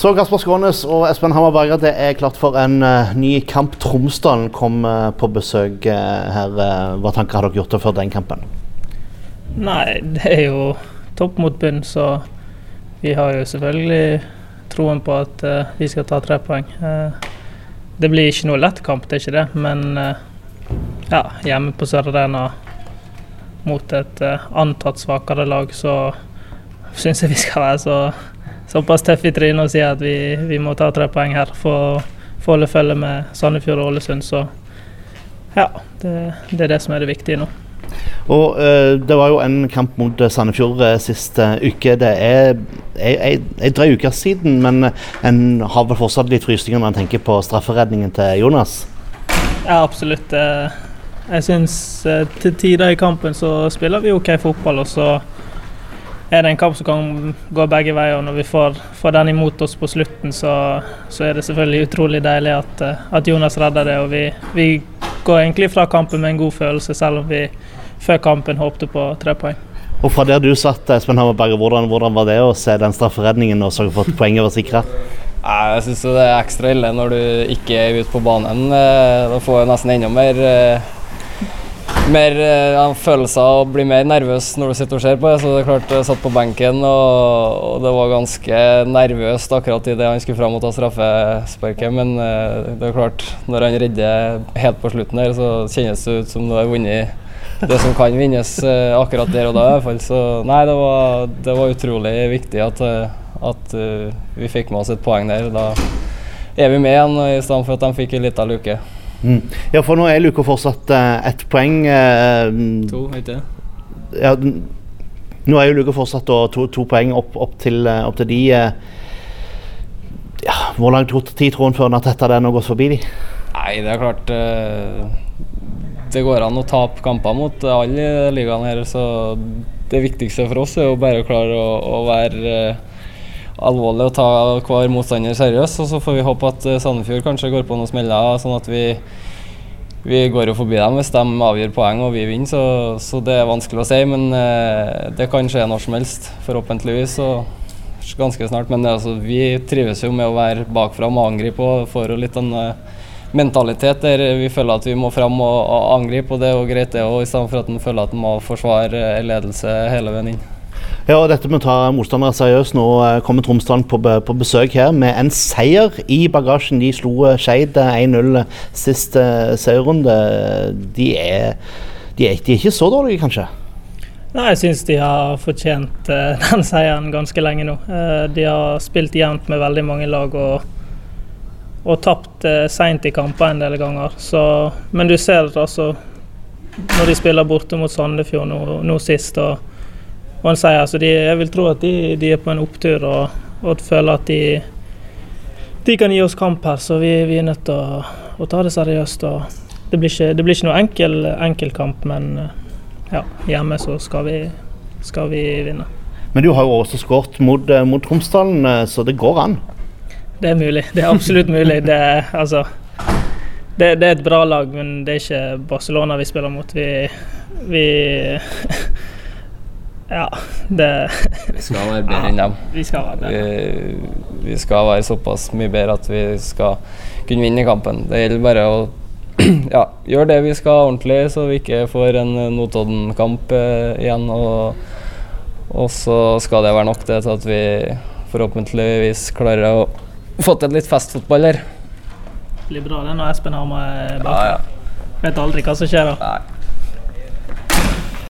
Så Kasper Skånes og Espen Hammerberger, det er klart for en uh, ny kamp. Tromsdalen kom uh, på besøk uh, her. hva tanker har dere gjort før den kampen? Nei, det er jo topp mot bunn, så vi har jo selvfølgelig troen på at vi skal ta tre poeng. det blir ikke noe lett kamp, det er ikke det. Men ja, hjemme på Sør Arena mot et antatt svakere lag, så syns jeg vi skal være så såpass tøff i trynet og si at vi, vi, må ta tre poeng her for å holde følge med Sandefjord og Ålesund. Så ja, det, det, er det som er det viktige nå. Og uh, Det var jo en kamp mot Sandefjord uh, sist uh, uke. Det er ei drøy uke siden, men en har vel fortsatt litt frysninger når en tenker på strafferedningen til Jonas? Ja, absolutt. Jeg syns til tider i kampen så spiller vi OK fotball, og så er det en kamp som kan gå begge veier. og Når vi får, får den imot oss på slutten, så, så, er det selvfølgelig utrolig deilig at, eh, at Jonas redder det. og vi, vi, går egentlig fra kampen med en god følelse, selv om vi før kampen håpte på tre poeng. Og Fra der du satt, Espen Hammerberg, hvordan, hvordan var det å se den strafferedningen og sørge for at poenget var sikra? Jeg syns det er ekstra ille når du ikke er ute på banen. Eh, da får jeg nesten enda mer eh, mer ja, følelser og blir mer nervøs når du sitter og ser på det. Så det er klart, jeg satt på benken og, og det var ganske nervøst akkurat idet han skulle fram og ta straffesparket. Men uh, det er klart, når han redder helt på slutten her, så kjennes det ut som du har vunnet det som kan vinnes uh, akkurat der og da i hvert fall. Så nei, det var, det var utrolig viktig at, at vi fikk med oss et poeng der. Da er vi med igjen i stedet for at de fikk en liten luke. Mm. Ja, for nå er Luka fortsatt uh, ett poeng. Uh, to, ikke du? Ja, nå er jo Luka fortsatt uh, to, to, poeng opp, opp, til, uh, opp til de. ja, hvor lang tid tror han før Natetta den har gått forbi de? Nei, det er klart Det går an å tape kamper mot alle ligaene her, så det viktigste for oss er jo bare å klare å, å være alvorlig å ta hver motstander seriøst. Og så får vi håpe at eh, Sandefjord kanskje går på noen smeller, sånn at vi, vi går jo forbi dem hvis de avgjør poeng og vi vinner. Så, så det er vanskelig å si, men eh, det kan skje når som helst, forhåpentligvis. Og ganske snart. Men altså, vi trives jo med å være bakfra og angripe og får jo litt en uh, mentalitet der vi føler at vi må fram og, og angripe, og det er jo greit det òg, i stedet for at en føler at en må forsvare ledelse hele veien inn. Ja, og dette med å ta motstandere seriøst. Nå eh, kommer Tromsdalen på, på, besøk her med en seier i bagasjen. De slo eh, Skeid 1-0 eh, sist seierrunde. De er, de, er, de er ikke så dårlige, kanskje? Nei, jeg syns de har fortjent uh, den seieren ganske lenge nå. Uh, de har spilt jevnt med veldig mange lag og, og tapt uh, seint i kamper en del ganger. Så, men du ser altså når de spiller borte mot Sandefjord nå, nå sist. og og en sier, altså de, jeg vil tro at de, de, er på en opptur og, og føler at de, de kan gi oss kamp her. Så vi, vi er nødt til å, å, ta det seriøst. det, blir ikke, det blir ikke noe enkel, enkel kamp, men ja, hjemme så skal vi, skal vi vinne. Men du har jo også skåret mot, eh, mot Tromsdalen, eh, så det går an? Det er mulig. Det er absolutt mulig. Det altså, det, det er et bra lag, men det er ikke Barcelona vi spiller mot. Vi, vi ja, det Vi skal være bedre enn dem. Vi skal være bedre. Vi, vi, skal være såpass mye bedre at vi skal kunne vinne kampen. Det gjelder bare å ja, gjøre det vi skal ordentlig, så vi ikke får en Notodden-kamp eh, igjen. Og, og, så skal det være nok det til at vi forhåpentligvis klarer å få til litt festfotball her. Det blir bra det når Espen har med bak. Ja, ja. Vet aldri hva som skjer da. Nei.